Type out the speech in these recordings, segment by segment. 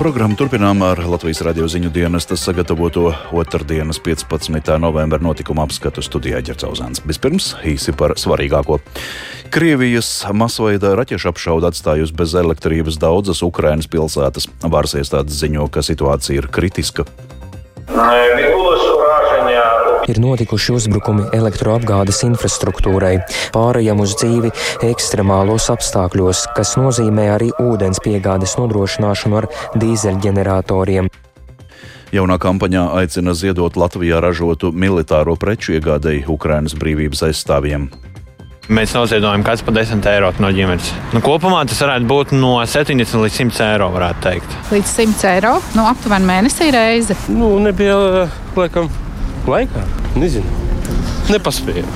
Programmu turpinām ar Latvijas radio ziņu dienesta sagatavoto otrdienas 15. novembra notikuma apskatu studijā Ģercauzāns. Vispirms īsi par svarīgāko. Krievijas masveida raķešu apšauda atstājusi bez elektrības daudzas Ukrainas pilsētas. Varas iestādes ziņo, ka situācija ir kritiska. Ir notikuši uzbrukumi elektroapgādes infrastruktūrai, pārējām uz dzīvi ekstremālos apstākļos, kas nozīmē arī ūdens piegādes nodrošināšanu ar dīzeļģeneratoriem. Jaunā kampaņā aicina ziedot Latvijā ražotu militāro preču iegādēji Ukrainas brīvības aizstāvjiem. Mēs noziedojam kāds pa 10 eiro no ģimenes. Nu, kopumā tas varētu būt no 70 līdz 100 eiro. Līdz 100 eiro nu, aptuveni mēnesī reize. Nu, nebija laikam laikā. Nezinu, nepaspēju.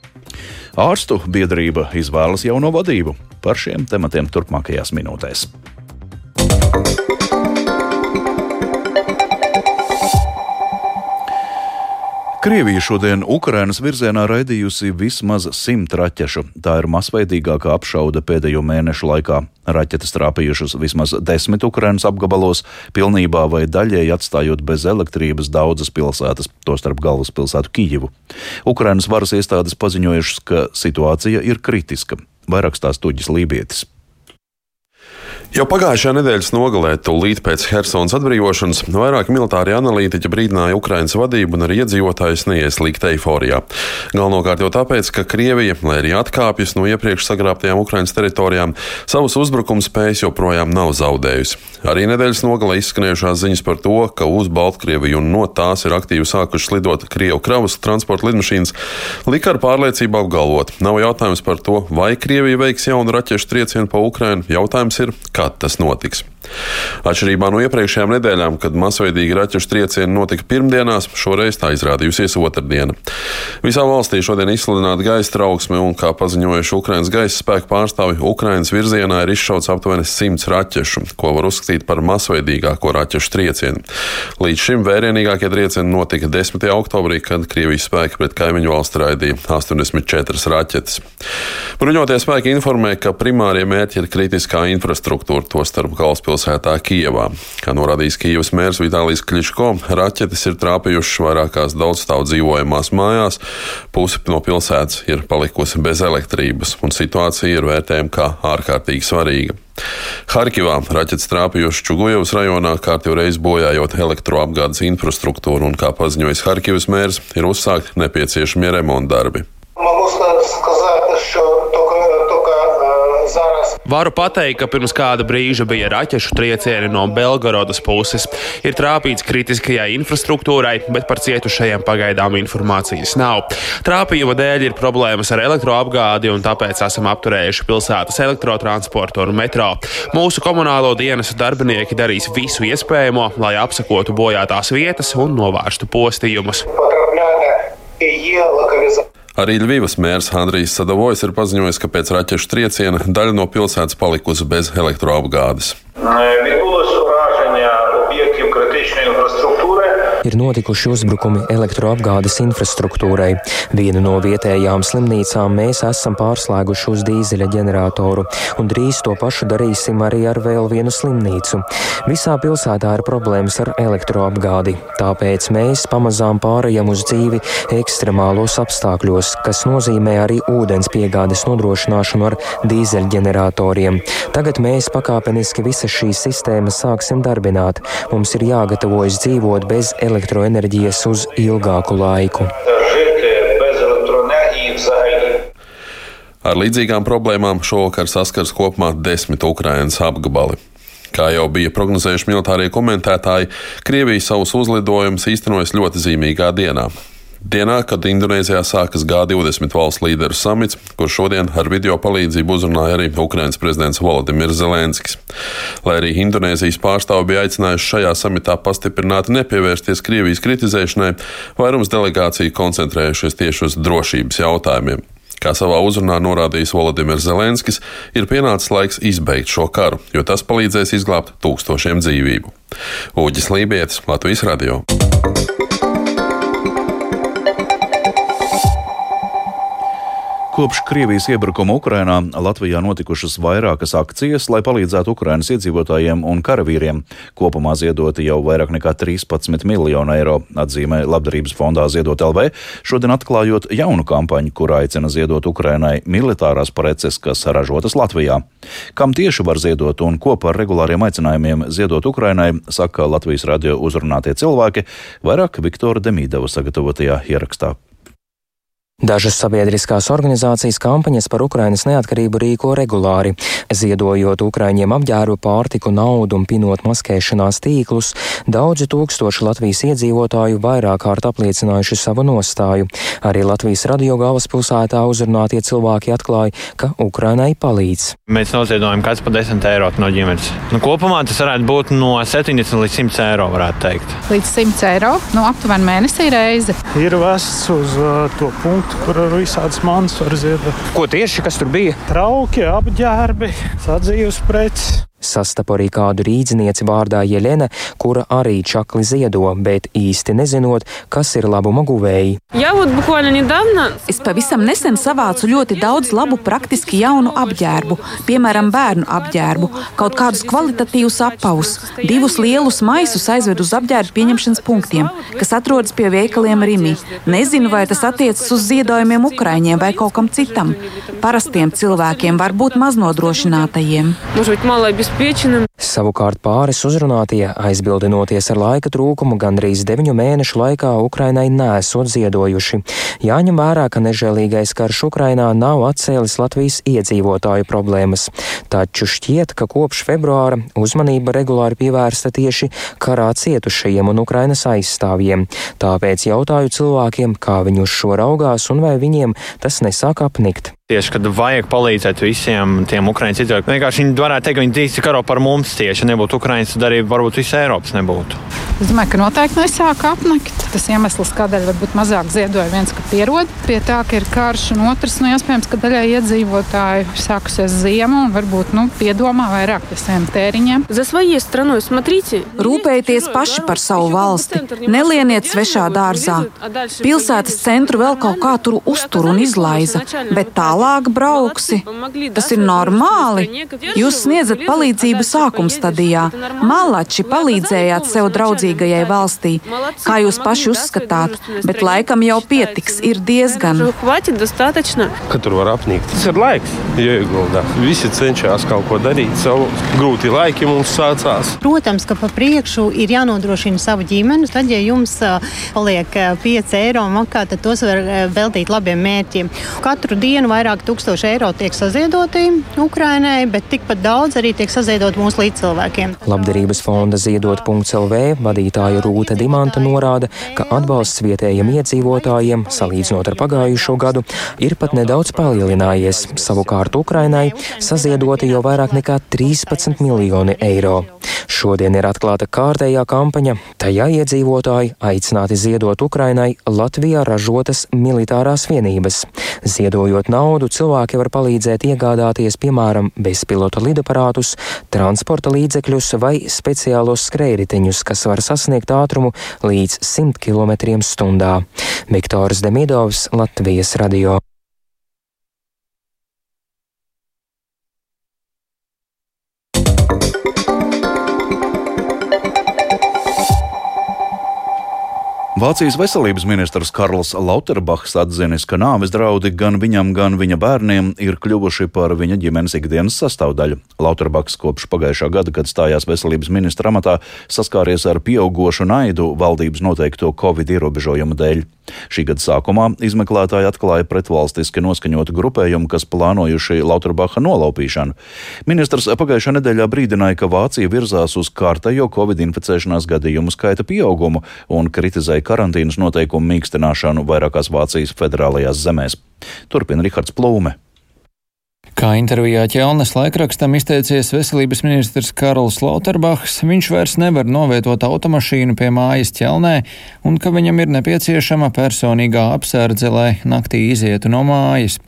Ārstu biedrība izvēlas jauno vadību par šiem tematiem turpmākajās minūtēs. Krievija šodien Ukrainas virzienā raidījusi vismaz simt raķešu. Tā ir masveidīgākā apšaude pēdējo mēnešu laikā. Raķetes trāpījušas vismaz desmit Ukrainas apgabalos, pilnībā vai daļēji atstājot bez elektrības daudzas pilsētas, tostarp galvaspilsētu Kijivu. Ukrainas varas iestādes paziņojušas, ka situācija ir kritiska. Vairāk stāsta Tuģis Lībietis. Jau pagājušā nedēļas nogalē, tūlīt pēc Helsinas atbrīvošanas, vairāki militāri analītiķi brīdināja Ukraiņas vadību un arī iedzīvotājus neieslīgt eiforijā. Galvenokārt jau tāpēc, ka Krievija, lai arī atkāpjas no iepriekš sagrābtajām Ukraiņas teritorijām, savus uzbrukuma spējas joprojām nav zaudējusi. Arī nedēļas nogalē izskanējušās ziņas par to, ka uz Baltkrieviju un no tās ir aktīvi sākušas lidot Krievu kravas transporta lidmašīnas, lika ar pārliecību apgalvot. Nav jautājums par to, vai Krievija veiks jaunu raķešu triecienu pa Ukrainu. Jautājums ir, kad tas notiks. Atšķirībā no iepriekšējām nedēļām, kad masveidīgi raķešu triecieni notika pirmdienās, šoreiz tā izrādījusies otrdiena. Visā valstī šodien izsludināta gaisa trauksme, un, kā paziņojuši Ukraiņas gaisa spēku pārstāvi, Ukraiņas virzienā ir izšauts aptuveni simts raķešu, ko var uzskatīt par masveidīgāko raķešu triecienu. Līdz šim vērienīgākie triecieni notika 10. oktobrī, kad Krievijas spēki pret kaimiņu valsti raidīja 84 raķetes. Bruņotie spēki informē, ka primārie mērķi ir kritiskā infrastruktūra, tostarp galvaspilsētā galvaspilsētā Kijavā. Kā norādījis Kijavas mērs Vitālijas Kliško, raķetes ir trāpījušas vairākās daudzstāvu dzīvojamās mājās, puse no pilsētas ir palikusi bez elektrības, un situācija ir vērtējama kā ārkārtīgi svarīga. Harkivā raķetes trāpījuši Čugujevas rajonā, kārtīgi reiz bojājot elektroapgādes infrastruktūru, un, kā paziņojis Harkivas mērs, ir uzsākti nepieciešamie remontdarbi. Man uzstājas, ka zēta šo Varu pateikt, ka pirms kāda brīža bija raķešu triecieni no Belgorodas puses. Ir trāpīts kritiskajai infrastruktūrai, bet par cietušajiem pagaidām informācijas nav. Trāpījuma dēļ ir problēmas ar elektroapgādi, un tāpēc esam apturējuši pilsētas elektrotransportu un metro. Mūsu komunālo dienas darbinieki darīs visu iespējamo, lai apsakotu bojātās vietas un novērstu postījumus. потрапляння и є локалізація. Arī Ļuvijas mērs Andrijs Sadovojs ir paziņojis, ka pēc raķešu trieciena daļa no pilsētas palikusi bez elektroapgādes. Nē, Ir notikuši uzbrukumi elektroapgādes infrastruktūrai. Vienu no vietējām slimnīcām mēs esam pārslēguši uz dīzeļa ģeneratoru, un drīz to pašu darīsim arī ar vēl vienu slimnīcu. Visā pilsētā ir problēmas ar elektroapgādi, tāpēc mēs pamazām pārējām uz dzīvi ekstremālos apstākļos, kas nozīmē arī ūdens piegādes nodrošināšanu ar dīzeļa ģeneratoriem. Tagad mēs pakāpeniski visas šīs sistēmas sāksim darbināt. Mums ir jāgatavojas dzīvot bez elektroenerģijas uz ilgāku laiku. Ar līdzīgām problēmām šovakar saskars kopumā desmit Ukrainas apgabali. Kā jau bija prognozējuši militārie komentētāji, Krievija savus uzlidojumus īstenojas ļoti zīmīgā dienā. Dienā, kad Indonēzijā sākas G20 valstu līderu samits, kur šodien ar video palīdzību uzrunāja arī Ukrainas prezidents Volodimirs Zelenskis. Lai arī Indonēzijas pārstāvi bija aicinājuši šajā samitā pastiprināti nepievērsties Krievijas kritizēšanai, vairums delegāciju koncentrējušies tieši uz drošības jautājumiem. Kā savā uzrunā norādījis Volodimirs Zelenskis, ir pienācis laiks izbeigt šo karu, jo tas palīdzēs izglābt tūkstošiem dzīvību. Uģis Lībijams, Latvijas Radio. Kopš Krievijas iebrukuma Ukrainā Latvijā notikušas vairākas akcijas, lai palīdzētu Ukrainas iedzīvotājiem un karavīriem. Kopumā ziedoti jau vairāk nekā 13 miljonu eiro, atzīmē Labdarības fondā Ziedot LV, šodien atklājot jaunu kampaņu, kur aicina ziedot Ukrainai militārās preces, kas ražotas Latvijā. Kam tieši var ziedot un ko par regulāriem aicinājumiem ziedot Ukrainai, saka Latvijas radio uzrunātie cilvēki, vairāk Viktora Demīdeva sagatavotajā ierakstā. Dažas sabiedriskās organizācijas kampaņas par Ukrainas neatkarību rīko regulāri, ziedojot Ukraiņiem apģērbu, pārtiku, naudu un pinot maskēšanās tīklus. Daudzi tūkstoši Latvijas iedzīvotāju vairāk kārt apliecinājuši savu nostāju. Arī Latvijas radio galvaspilsētā uzrunātie cilvēki atklāja, ka Ukrainai palīdz. Mēs noziedojam kāds pa 10 eiro no ģimenes. Nu, kopumā tas varētu būt no 70 līdz 100 eiro, varētu teikt. Līdz 100 eiro, nu aptuveni mēnesī reizi. Ir vests uz uh, to punktu kur ar visādas manas var ziedot. Ko tieši kas tur bija? Trauki, apģērbi, sadzīves preces. Sastapu arī kādu rīdznieci vārdā Jelena, kura arī čakli ziedo, bet īsti nezinot, kas ir labuma guvēji. Es pavisam nesen savācu ļoti daudz labu, praktiski jaunu apģērbu, piemēram, bērnu apģērbu, kaut kādus kvalitatīvus apavus, divus lielus maisus aizvedu uz apģērbu pieņemšanas punktiem, kas atrodas pie veikaliem Rimī. Nezinu, vai tas attiecas uz ziedojumiem Ukraiņiem vai kaut kam citam. Parastiem cilvēkiem, varbūt maznodrošinātajiem обеспеченным. Savukārt pāris uzrunātie, aizbildinoties ar laika trūkumu, gandrīz deviņu mēnešu laikā Ukrainai nesot ziedojuši. Jāņem vērā, ka nežēlīgais karš Ukrainā nav atcēlis Latvijas iedzīvotāju problēmas. Taču šķiet, ka kopš februāra uzmanība regulāri pievērsta tieši karā cietušajiem un Ukrainas aizstāvjiem. Tāpēc jautāju cilvēkiem, kā viņi uz šo raugās un vai viņiem tas nesāk apnikt. Tieši, kad vajag palīdzēt visiem tiem ukraiņu iedzīvotājiem, vienkārši viņi varētu teikt, ka viņi tieši karo par mums tieši. Ja nebūtu Ukraiņas, tad arī varbūt visa Eiropas nebūtu. Es domāju, ka noteikti nesāk apnikt. Tas iemesls, kādēļ varbūt mazāk ziedoja viens, ka pierod pie tā, ka ir karš, un otrs, nu, iespējams, ka daļai iedzīvotāji sākusies ziema un varbūt nu, piedomā vairāk pie saviem tēriņiem. Rūpējieties paši par savu valsti. Nelieniet svešā dārzā. Pilsētas centru vēl kaut kā tur uztur un izlaiza, bet tālāk brauksi. Tas ir normāli. Jūs sniedzat palīdzību sākuma stadijā. Malači palīdzējāt sev draudzīgajai valstī. Kā jūs paši uzskatāt, bet laikam jau pietiks, ir diezgan. Ka tur var apnīkt. Tas ir laiks, jāieguldā. Visi cenšas kaut ko darīt. Savu grūti laiki mums sācās. Protams, ka pa priekšu ir jānodrošina savu ģimeni. Tad, ja jums paliek 5 eiro makā, tad tos var veltīt labiem mērķiem. Katru dienu vairāk tūkstoši eiro tiek saziedoti Ukrainai, bet tikpat daudz arī tiek saziedot mūsu līdzcilvēkiem. Labdarības fonda ziedot.lv vadītāja Rūta Dimanta norāda, ka atbalsts vietējiem iedzīvotājiem, salīdzinot ar pagājušo gadu, ir pat nedaudz palielinājies. Savukārt Ukrainai saziedoti jau vairāk nekā 13 miljoni eiro. Šodien ir atklāta kārtējā kampaņa, tajā iedzīvotāji aicināti ziedot Ukrainai Latvijā ražotas militārās vienības. Ziedojot naudu, cilvēki var palīdzēt iegādāties, piemēram, bezpilota lidaparātus, transporta līdzekļus vai speciālos skrējriteņus, kas var sasniegt ātrumu līdz 100 km/h. Viktors Demidovs, Latvijas radio. Vācijas veselības ministrs Karls Lauterbachs atzinis, ka nāves draudi gan viņam, gan viņa bērniem ir kļuvuši par viņa ģimenes ikdienas sastāvdaļu. Lauterbachs kopš pagājušā gada, kad stājās veselības ministra amatā, saskāries ar pieaugošu naidu valdības noteikto covid ierobežojumu dēļ. Šī gada sākumā izmeklētāji atklāja pretvalstiski noskaņotu grupējumu, kas plānojuši Lauterbacha nolaupīšanu. Ministrs pagājušā nedēļā brīdināja, ka Vācija virzās uz kārtējo covid inficēšanās gadījumu skaita pieaugumu un kritizēja karantīnas noteikumu mīkstināšanu vairākās Vācijas federālajās zemēs. Turpina Rihards Plūme. Kā intervijā ķelnes laikrakstam izteicies veselības ministrs Karls Lauterbachs, viņš vairs nevar novietot automašīnu pie mājas ķelnē un ka viņam ir nepieciešama personīgā apsardze, lai naktī izietu no mājas.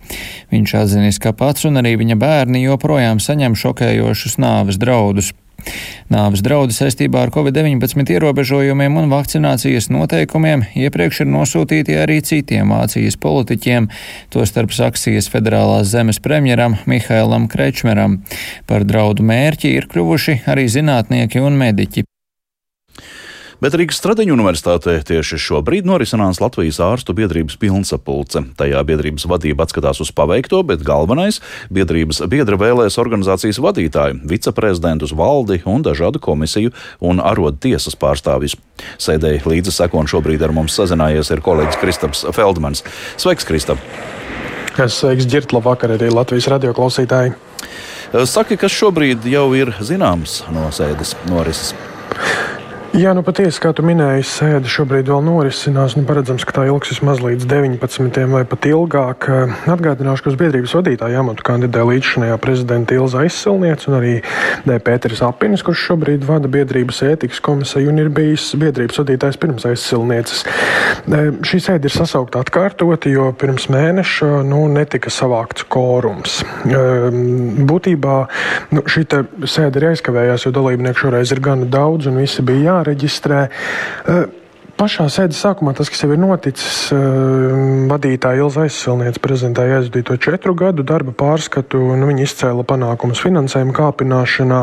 Viņš atzinis, ka pats un arī viņa bērni joprojām saņem šokējošus nāves draudus. Nāves draudi saistībā ar covid-19 ierobežojumiem un vakcinācijas noteikumiem iepriekš ir nosūtīti arī citiem Vācijas politiķiem, tostarp Saksijas federālās zemes premjeram Mihailam Krečmeram. Par draudu mērķi ir kļuvuši arī zinātnieki un mediķi. Bet Rīgas Stradiņu universitātē tieši šobrīd norisinās Latvijas ārstu biedrības pilnsapulce. Tajā biedrības vadība atskatās uz paveikto, bet galvenais - biedrības biedra vēlēs organizācijas vadītāju, viceprezidentus, valdi un dažādu komisiju un arodu tiesas pārstāvjus. Sēdēji līdzi sekon šobrīd ar mums sazinājies ir kolēģis Kristaps Feldmans. Sveiks, Kristap! Sveiks, Girt, labvakar arī Latvijas radio klausītāji! Saki, kas šobrīd jau ir zināms no sēdes norises? Jā, nu patiesi, kā tu minēji, sēde šobrīd vēl norisinās. Nu, paredzams, ka tā ilgs vismaz līdz 19. vai pat ilgāk. Atgādināšu, ka uz biedrības vadītāja amatu kandidē līdzšanējā prezidenta Ilza Aizsilniece un arī D. Pēteris Apinis, kurš šobrīd vada biedrības ētikas komisiju un ir bijis biedrības vadītājs pirms Aizsilnieces. Šī sēde ir sasaukta atkārtoti, jo pirms mēneša nu, netika savākts kórums. Būtībā nu, šī sēde ir aizkavējās, jo dalībnieku šoreiz ir gana daudz un visi bija jā registré. Pašā sēdes sākumā tas, kas jau ir noticis, eh, vadītāja Ilza aizsilniece prezentēja aizvadīto četru gadu darba pārskatu, nu, viņa izcēla panākumus finansējuma kāpināšanā.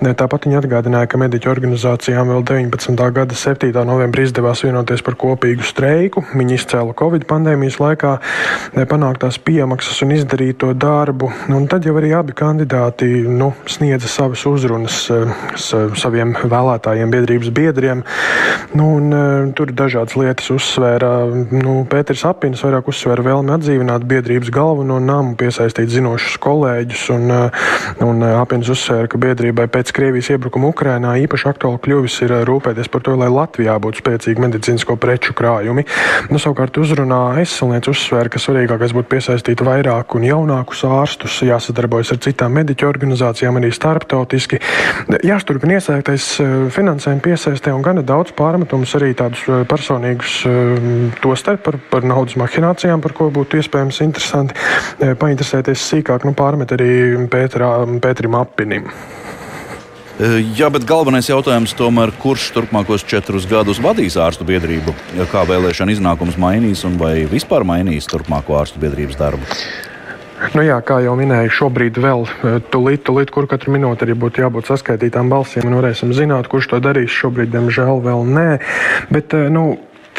Tāpat viņa atgādināja, ka mediķu organizācijām vēl 19. gada 7. novembrī izdevās vienoties par kopīgu streiku. Viņi izcēla Covid pandēmijas laikā panāktās piemaksas un izdarīto darbu, un tad jau arī abi kandidāti nu, sniedza savas uzrunas eh, saviem vēlētājiem, biedrības biedriem. Nu, un, eh, tur dažādas lietas uzsvēra. Nu, Pēters Apins vairāk uzsvēra vēlmi atdzīvināt biedrības galveno namu, piesaistīt zinošus kolēģus. Un, un Apins uzsvēra, ka biedrībai pēc Krievijas iebrukuma Ukrainā īpaši aktuāli kļuvis ir rūpēties par to, lai Latvijā būtu spēcīgi medicīnisko preču krājumi. Nu, savukārt uzrunā aizsilnieks uzsvēra, ka svarīgākais būtu piesaistīt vairāk un jaunākus ārstus, jāsadarbojas ar citām mediķu organizācijām, arī starptautiski. Jāsturpina iesaistītais finansējuma piesaistē un gana daudz pārmetumus arī tādus tādus eh, personīgus eh, tostarp par, par naudas mahinācijām, par ko būtu iespējams interesanti eh, painteresēties sīkāk, nu pārmet arī Pēterā, Pēterim Apinim. Jā, bet galvenais jautājums tomēr, kurš turpmākos četrus gadus vadīs ārstu biedrību? Kā vēlēšana iznākums mainīs un vai vispār mainīs turpmāko ārstu biedrības darbu? Nu jā, kā jau minēju, šobrīd vēl tulīt, tulīt, kur katru minūti arī būtu jābūt saskaitītām balsīm, varēsim zināt, kurš to darīs. Šobrīd, diemžēl, vēl nē. Bet, nu,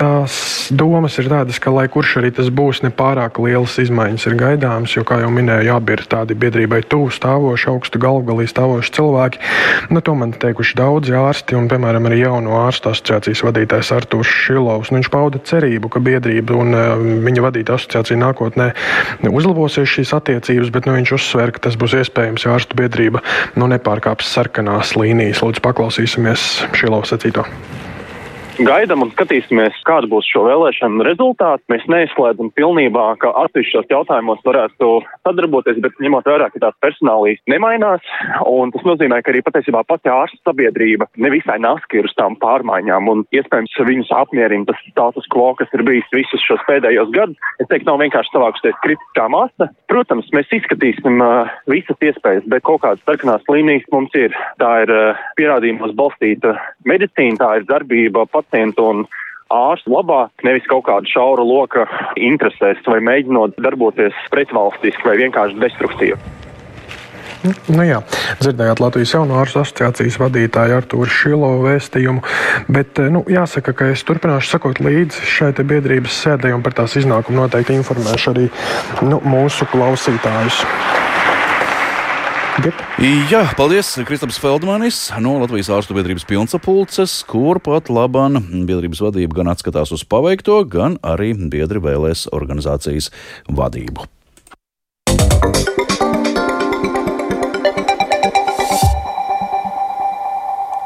tās domas ir tādas, ka, lai kurš arī tas būs, ne pārāk lielas izmaiņas ir gaidāmas, jo, kā jau minēju, abi ir tādi biedrībai tuvu stāvoši, augstu galvgalī stāvoši cilvēki. Nu, to man teikuši daudzi ārsti, un, piemēram, arī jauno ārstu asociācijas vadītājs Artūrs Šilovs. Nu, viņš pauda cerību, ka biedrība un uh, viņa vadīta asociācija nākotnē uzlabosies šīs attiecības, bet nu, viņš uzsver, ka tas būs iespējams, ja ārstu biedrība nu, nepārkāps sarkanās līnijas. Lūdzu, paklausīsimies Šilovs sacīto gaidām un skatīsimies, kāda būs šo vēlēšanu rezultāti. Mēs neizslēdzam pilnībā, ka atsevišķos jautājumos varētu sadarboties, bet ņemot vērā, ka tās personālīs nemainās, un tas nozīmē, ka arī patiesībā pati ārsta sabiedrība nevisai naski ir uz tām pārmaiņām, un iespējams viņus apmierina tas status quo, kas ir bijis visus šos pēdējos gadus. Es teiktu, nav vienkārši savākusies kritiskā masa. Protams, mēs izskatīsim uh, visas iespējas, bet kaut kādas sarkanās līnijas mums ir. Tā ir uh, pierādījumos balstīta medicīna, tā ir darbība pat pacientu un ārstu labā, nevis kaut kāda šaura loka interesēs vai mēģinot darboties pretvalstiski vai vienkārši destruktīvi. Nu jā, dzirdējāt Latvijas jauno ārstu asociācijas vadītāju Artūru Šilo vēstījumu, bet nu, jāsaka, ka es turpināšu sakot līdzi šai biedrības sēdē un par tās iznākumu noteikti informēšu arī nu, mūsu klausītājus. Jā, paldies Kristaps Feldmanis no Latvijas ārstu biedrības pilnsapulces, kur pat labāk biedrības vadība gan atskatās uz paveikto, gan arī biedri vēlēs organizācijas vadību.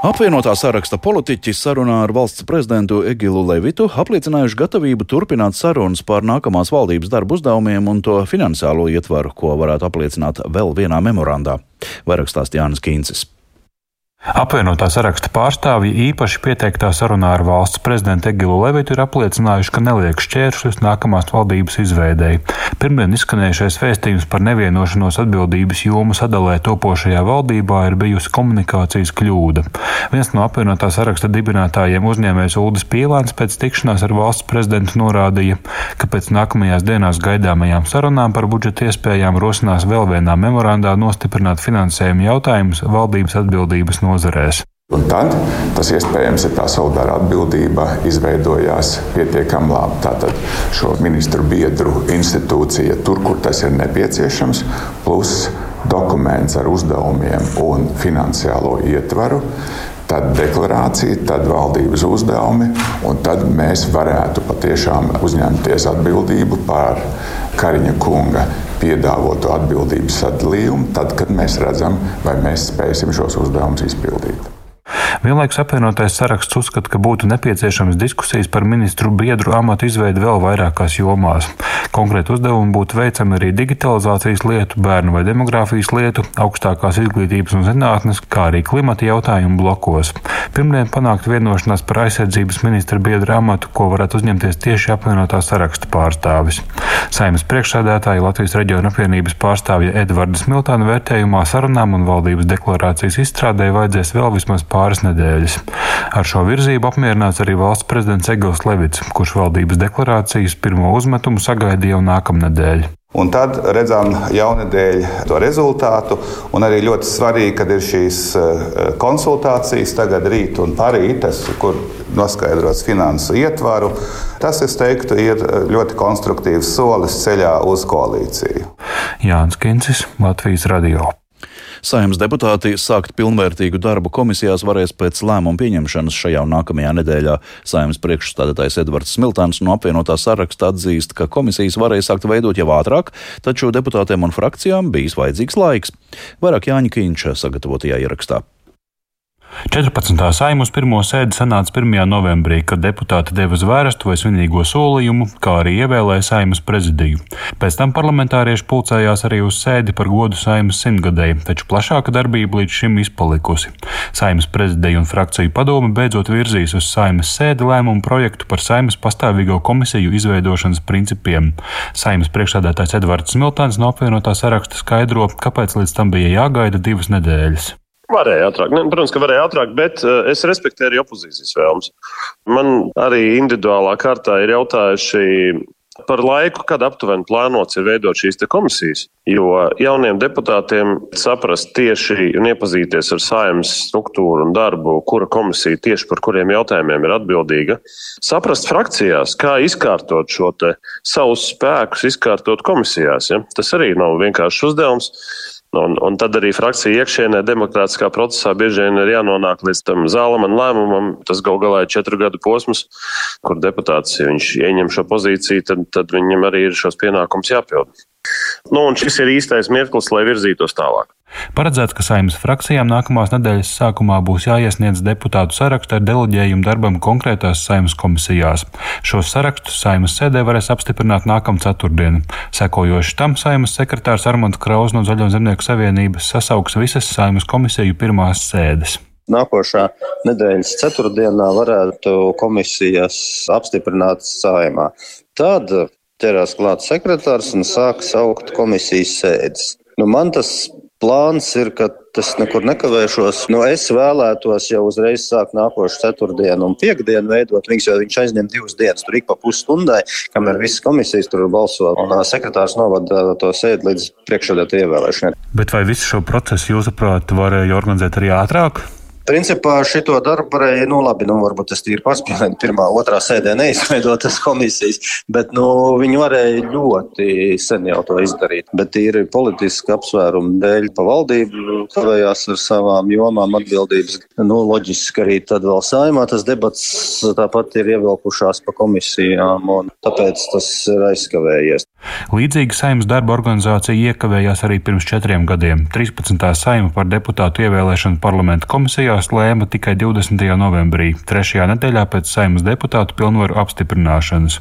Apvienotā saraksta politiķi sarunā ar valsts prezidentu Egilu Levitu apliecinājuši gatavību turpināt sarunas par nākamās valdības darbu uzdevumiem un to finansiālo ietvaru, ko varētu apliecināt vēl vienā memorandā. Vairāk stāsta Jānis Kīncis. Apvienotā saraksta pārstāvji īpaši pieteiktā sarunā ar valsts prezidentu Egilu Levitu ir apliecinājuši, ka neliek šķēršļus nākamās valdības izveidēji. Pirmdien izskanējušais vēstījums par nevienošanos atbildības jomu sadalē topošajā valdībā ir bijusi komunikācijas kļūda. Viens no apvienotā saraksta dibinātājiem uzņēmējs Uldis Pielāns pēc tikšanās ar valsts prezidentu norādīja, ka pēc nākamajās dienās gaidāmajām sarunām par budžeta iespējām rosinās vēl vienā memorandā nostiprināt finansējumu jautājumus valdības atbildības nozarēs. Un tad tas iespējams ir tā solidāra atbildība izveidojās pietiekami labi. Tātad šo ministru biedru institūcija tur, kur tas ir nepieciešams, plus dokuments ar uzdevumiem un finansiālo ietvaru. Tad deklarācija, tad valdības uzdevumi, un tad mēs varētu patiešām uzņemties atbildību par Kariņa kunga piedāvāto atbildības sadalījumu, tad, kad mēs redzam, vai mēs spēsim šos uzdevumus izpildīt. Vienlaikus apvienotais saraksts uzskata, ka būtu nepieciešams diskusijas par ministru biedru amatu izveidi vēl vairākās jomās. Konkrēti uzdevumi būtu veicami arī digitalizācijas lietu, bērnu vai demogrāfijas lietu, augstākās izglītības un zinātnes, kā arī klimata jautājumu blokos. Pirmdien panākt vienošanās par aizsardzības ministra biedra amatu, ko varētu uzņemties tieši apvienotā saraksta pārstāvis. Saimnes priekšsēdētāja Latvijas reģiona apvienības pārstāvja Edvardas Miltāna vērtējumā sarunām un valdības deklarācijas izstrādē vajadzēs vēl vismaz pāris nedēļas nedēļas. Ar šo virzību apmierināts arī valsts prezidents Egils Levits, kurš valdības deklarācijas pirmo uzmetumu sagaidīja jau nākamnedēļ. Un tad redzam jaunadēļ to rezultātu. Un arī ļoti svarīgi, kad ir šīs eh, konsultācijas tagad rīt un parīt, kur noskaidrots finansu ietvaru. Tas, es teiktu, ir ļoti konstruktīvs solis ceļā uz koalīciju. Jānis Kincis, Latvijas Radio. Saimnes deputāti sākt pilnvērtīgu darbu komisijās varēs pēc lēmuma pieņemšanas šajā un nākamajā nedēļā. Saimnes priekšstādātājs Edvards Smiltāns no apvienotā saraksta atzīst, ka komisijas varēja sākt veidot jau ātrāk, taču deputātiem un frakcijām bijis vajadzīgs laiks. Vairāk Jāņa Kīņša sagatavotajā ierakstā. 14. saimas pirmo sēdi sanāca 1. novembrī, kad deputāti deva zvērstu vai svinīgo solījumu, kā arī ievēlēja saimas prezidiju. Pēc tam parlamentārieši pulcējās arī uz sēdi par godu saimas simtgadēji, taču plašāka darbība līdz šim izpalikusi. Saimas prezidija un frakciju padome beidzot virzīs uz saimas sēdi lēmumu projektu par saimas pastāvīgo komisiju izveidošanas principiem. Saimas priekšsādātājs Edvards Smiltāns no apvienotā saraksta skaidro, kāpēc līdz tam bija jāgaida divas nedēļas. Varēja ātrāk. Ne, protams, ka varēja ātrāk, bet uh, es respektēju arī opozīcijas vēlmes. Man arī individuālā kārtā ir jautājuši par laiku, kad aptuveni plānots ir veidot šīs komisijas. Jo jauniem deputātiem saprast tieši un iepazīties ar saimnes struktūru un darbu, kura komisija tieši par kuriem jautājumiem ir atbildīga, saprast frakcijās, kā izkārtot šo savus spēkus, izkārtot komisijās. Ja? Tas arī nav vienkāršs uzdevums. Un, un tad arī frakcija iekšienē, demokrātiskā procesā bieži vien ir jānonāk līdz tam zālamam lēmumam. Tas gal galā ir četru gadu posms, kur deputāts, ja viņš ieņem šo pozīciju, tad, tad viņam arī ir šos pienākumus jāpild. Nu, un šis ir īstais mirklis, lai virzītos tālāk. Paredzēts, ka saimnes frakcijām nākamās nedēļas sākumā būs jāiesniedz deputātu saraksts ar deleģējumu darbam konkrētās saimnes komisijās. Šos sarakstus saimnes sēdē varēs apstiprināt nākamā ceturtdiena. Sekojoši tam saimnes sekretārs Armants Kraus no Zaļo zemnieku savienības sasauks visas saimnes komisiju pirmās sēdes. Nākošā nedēļas ceturtdienā varētu komisijas apstiprināt saimā. Tad ķerās klāt sekretārs un sāk saukt komisijas sēdes. Nu, man tas plāns ir, ka tas nekur nekavēšos. Nu, es vēlētos jau uzreiz sākt nākošu ceturtdienu un piekdienu veidot viņus, jo viņš aizņem divas dienas. Tur ik pa pusstundai, kamēr visas komisijas tur balso, un sekretārs novada to sēdi līdz priekšsēdētāju ievēlēšanai. Bet vai visu šo procesu, jūsuprāt, varēja organizēt arī ātrāk? Principā šito darbu varēja, nu labi, nu varbūt tas ir paspēlēt pirmā, otrā sēdē neizveidotas komisijas, bet nu viņi varēja ļoti sen jau to izdarīt. Bet ir politiski apsvērumi dēļ pa valdību kavējās ar savām jomām atbildības. Nu, loģiski arī tad vēl saimā tas debats tāpat ir ievilkušās pa komisijām un tāpēc tas ir aizskavējies. Līdzīga saimnes darba organizācija iekavējās arī pirms četriem gadiem. 13. saima par deputātu ievēlēšanu parlamenta komisijās lēma tikai 20. novembrī, trešajā nedēļā pēc saimas deputātu pilnvaru apstiprināšanas.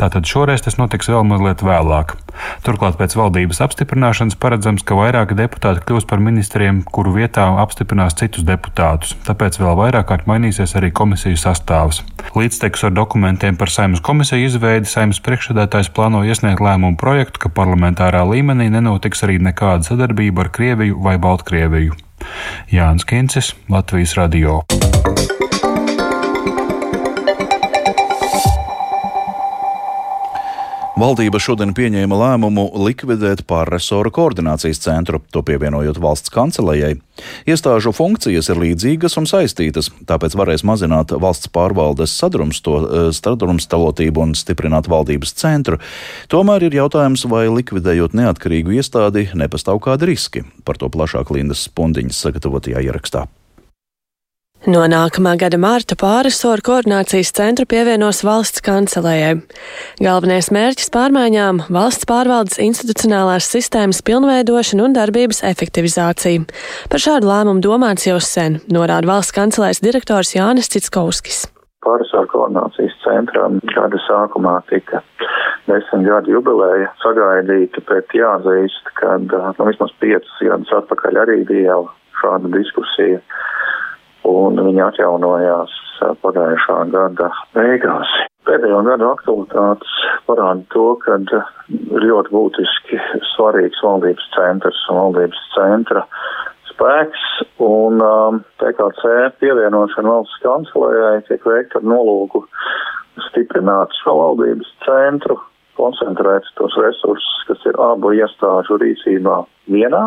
Tātad šoreiz tas notiks vēl mazliet vēlāk. Turklāt pēc valdības apstiprināšanas paredzams, ka vairāki deputāti kļūs par ministriem, kuru vietā apstiprinās citus deputātus, tāpēc vēl vairāk kārt mainīsies arī komisiju sastāvs. Līdztekus ar dokumentiem par saimnes komisiju izveidi saimnes priekšsēdētājs plāno iesniegt lēmumu projektu, ka parlamentārā līmenī nenotiks arī nekāda sadarbība ar Krieviju vai Baltkrieviju. Jānis Kincis, Latvijas Radio. Valdība šodien pieņēma lēmumu likvidēt pārresoru koordinācijas centru, to pievienojot valsts kancelējai. Iestāžu funkcijas ir līdzīgas un saistītas, tāpēc varēs mazināt valsts pārvaldes eh, sadrumstalotību un stiprināt valdības centru. Tomēr ir jautājums, vai likvidējot neatkarīgu iestādi nepastāv kādi riski. Par to plašāk Lindas Spundiņas sagatavotajā ierakstā. No nākamā gada mārta pārisoru koordinācijas centru pievienos valsts kancelējai. Galvenais mērķis pārmaiņām - valsts pārvaldes institucionālās sistēmas pilnveidošana un darbības efektivizācija. Par šādu lēmumu domāts jau sen, norāda valsts kancelēs direktors Jānis Citskovskis. Pārisoru koordinācijas centram gada sākumā tika desmit gadu jubileja sagaidīta, bet jāatzīst, ka nu, vismaz piecus gadus atpakaļ arī bija jau šāda diskusija un viņi atjaunojās pagājušā gada beigās. Pēdējo gadu aktualitātes parāda to, ka ir ļoti būtiski svarīgs valdības centrs un valdības centra spēks, un um, PKC pievienošana valsts kancelējai tiek veikta ar nolūku stiprināt šo valdības centru, koncentrēt tos resursus, kas ir abu iestāžu rīcībā vienā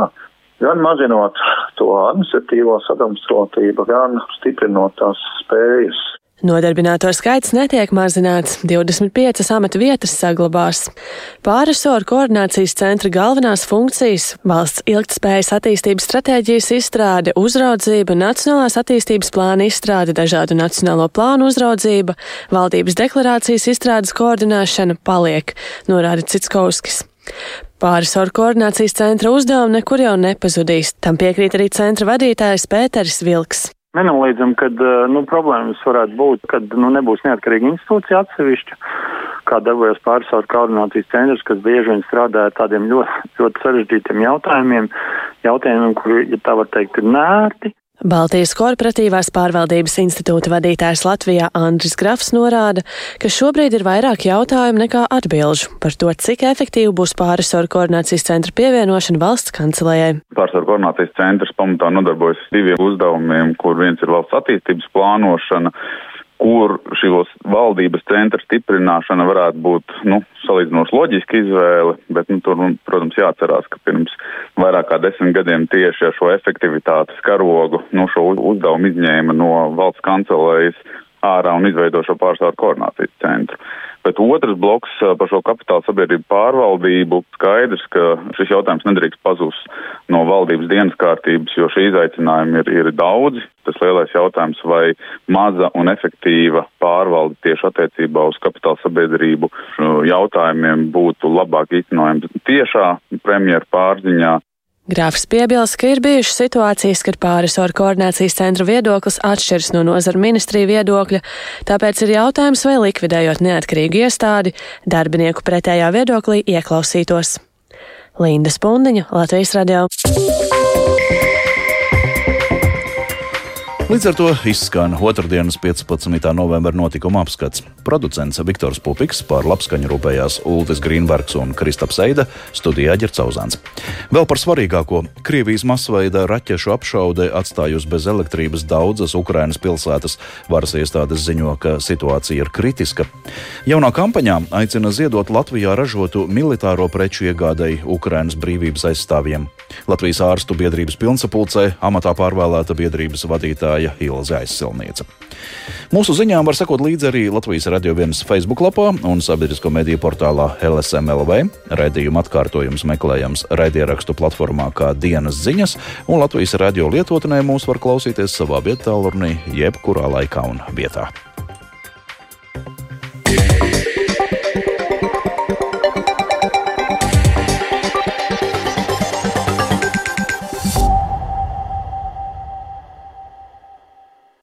gan mazinot to administratīvo sadrumstalotību, gan stiprinot tās spējas. Nodarbināto skaits netiek mazināts, 25 amata vietas saglabās. Pārresoru koordinācijas centra galvenās funkcijas - valsts ilgtspējas attīstības stratēģijas izstrāde, uzraudzība, nacionālās attīstības plāna izstrāde, dažādu nacionālo plānu uzraudzība, valdības deklarācijas izstrādes koordinēšana paliek, norāda Citskovskis. Pārisoru koordinācijas centra uzdevumi nekur jau nepazudīs. Tam piekrīt arī centra vadītājs Pēteris Vilks. Nenoliedzam, ka nu, problēmas varētu būt, kad nu, nebūs neatkarīga institūcija atsevišķa, kā darbojas pārsvaru koordinācijas centrs, kas bieži vien strādā ar tādiem ļoti, ļoti sarežģītiem jautājumiem, jautājumiem, kuri, ja tā var teikt, ir nērti. Baltijas korporatīvās pārvaldības institūta vadītājs Latvijā Andris Grafs norāda, ka šobrīd ir vairāk jautājumu nekā atbilžu par to, cik efektīva būs pārisoru koordinācijas centra pievienošana valsts kancelējai. Pārisoru koordinācijas centrs pamatā nodarbojas diviem uzdevumiem, kur viens ir valsts attīstības plānošana, kur šīs valdības centra stiprināšana varētu būt nu, salīdzinoši loģiska izvēle, bet nu, tur, protams, jāatcerās, ka pirms vairāk kā desmit gadiem tieši ar šo efektivitātes karogu nu, šo uzdevumu izņēma no valsts kancelējas ārā un izveido šo pārstāvu koordinācijas centru. Bet otrs bloks par šo kapitāla sabiedrību pārvaldību skaidrs, ka šis jautājums nedrīkst pazust no valdības dienas kārtības, jo šī izaicinājumi ir, ir daudzi. Tas lielais jautājums, vai maza un efektīva pārvalde tieši attiecībā uz kapitāla sabiedrību jautājumiem būtu labāk īstenojams tiešā premjera pārziņā Grāfs piebilst, ka ir bijušas situācijas, kad pārisoru koordinācijas centra viedoklis atšķiras no nozara ministrija viedokļa, tāpēc ir jautājums, vai likvidējot neatkarīgu iestādi, darbinieku pretējā viedoklī ieklausītos. Linda Spundiņa, Latvijas radio. Līdz ar to izskan otrdienas 15. novembra notikuma apskats. Producents Viktors Pupiks par labskaņu rūpējās Ulris Grīnbergs un Kristaps Eida, studijā Ģercauzāns. Vēl par svarīgāko - Krievijas masveida raķešu apšaude atstājusi bez elektrības daudzas Ukrainas pilsētas. Varas iestādes ziņo, ka situācija ir kritiska. Jaunā kampaņā aicina ziedot Latvijā ražotu militāro preču iegādēji Ukrainas brīvības aizstāvjiem. Latvijas ārstu biedrības pilnsapulcē amatā pārvēlēta biedrības vadītāja vadītāja Ilze Aizsilniece. Mūsu ziņām var sekot līdzi arī Latvijas Radio 1 Facebook lapā un sabiedrisko mediju portālā LSMLV. Radījuma atkārtojums meklējams raidierakstu platformā kā dienas ziņas, un Latvijas radio lietotnē mūs var klausīties savā vietālurnī jebkurā laikā un vietā. Yeah.